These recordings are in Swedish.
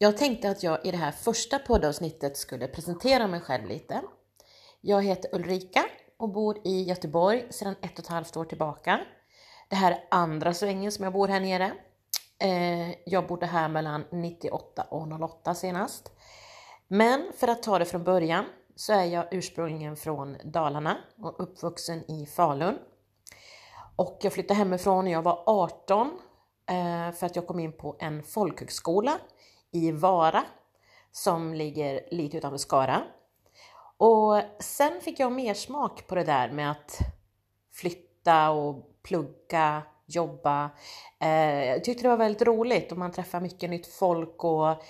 Jag tänkte att jag i det här första poddavsnittet skulle presentera mig själv lite. Jag heter Ulrika och bor i Göteborg sedan ett och ett halvt år tillbaka. Det här är andra svängen som jag bor här nere. Eh, jag bodde här mellan 98 och 08 senast. Men för att ta det från början så är jag ursprungligen från Dalarna och uppvuxen i Falun. Och jag flyttade hemifrån när jag var 18 eh, för att jag kom in på en folkhögskola i Vara som ligger lite utanför Skara. Och sen fick jag mer smak på det där med att flytta och plugga, jobba. Eh, jag tyckte det var väldigt roligt och man träffar mycket nytt folk och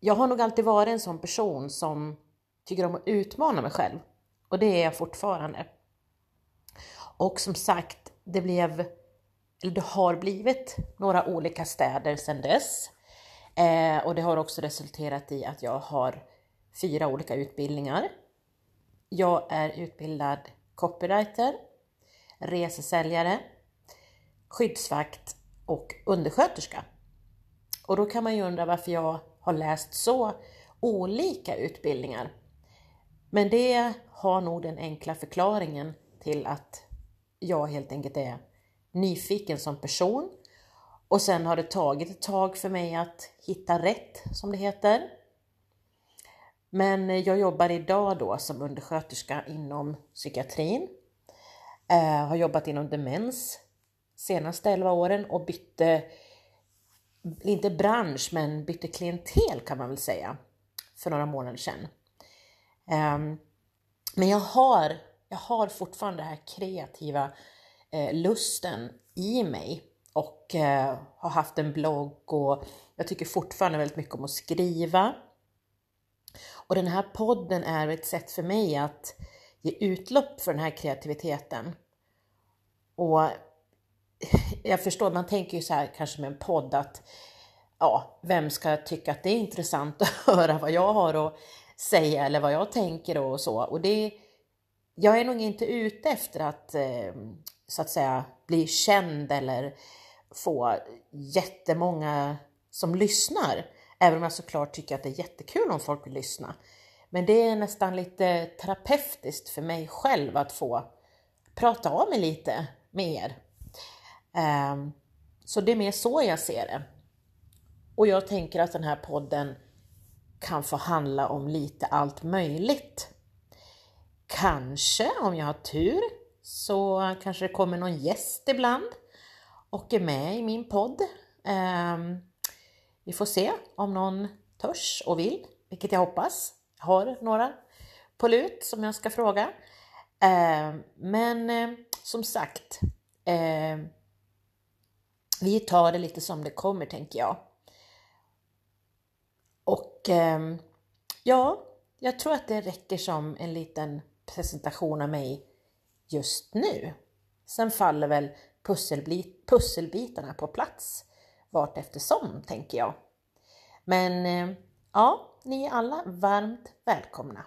jag har nog alltid varit en sån person som tycker om att utmana mig själv och det är jag fortfarande. Och som sagt, det blev, eller det har blivit några olika städer sedan dess. Eh, och det har också resulterat i att jag har fyra olika utbildningar. Jag är utbildad copywriter, resesäljare, skyddsvakt och undersköterska. Och då kan man ju undra varför jag har läst så olika utbildningar. Men det har nog den enkla förklaringen till att jag helt enkelt är nyfiken som person och sen har det tagit ett tag för mig att hitta rätt, som det heter. Men jag jobbar idag då som undersköterska inom psykiatrin. Eh, har jobbat inom demens senaste 11 åren och bytte, inte bransch, men bytte klientel kan man väl säga, för några månader sedan. Eh, men jag har, jag har fortfarande den här kreativa eh, lusten i mig och eh, har haft en blogg och jag tycker fortfarande väldigt mycket om att skriva. Och den här podden är ett sätt för mig att ge utlopp för den här kreativiteten. Och jag förstår, man tänker ju så här kanske med en podd att ja, vem ska tycka att det är intressant att höra vad jag har att säga eller vad jag tänker och så. Och det, jag är nog inte ute efter att eh, så att säga bli känd eller få jättemånga som lyssnar. Även om jag såklart tycker att det är jättekul om folk vill lyssna. Men det är nästan lite terapeutiskt för mig själv att få prata av mig lite med er. Ehm, så det är mer så jag ser det. Och jag tänker att den här podden kan få handla om lite allt möjligt. Kanske, om jag har tur, så kanske det kommer någon gäst ibland och är med i min podd. Ehm, vi får se om någon törs och vill, vilket jag hoppas. Jag har några på lut som jag ska fråga. Ehm, men eh, som sagt, ehm, vi tar det lite som det kommer tänker jag. Och ja, jag tror att det räcker som en liten presentation av mig just nu. Sen faller väl pusselbit, pusselbitarna på plats vart eftersom, tänker jag. Men eh, ja, ni är alla varmt välkomna.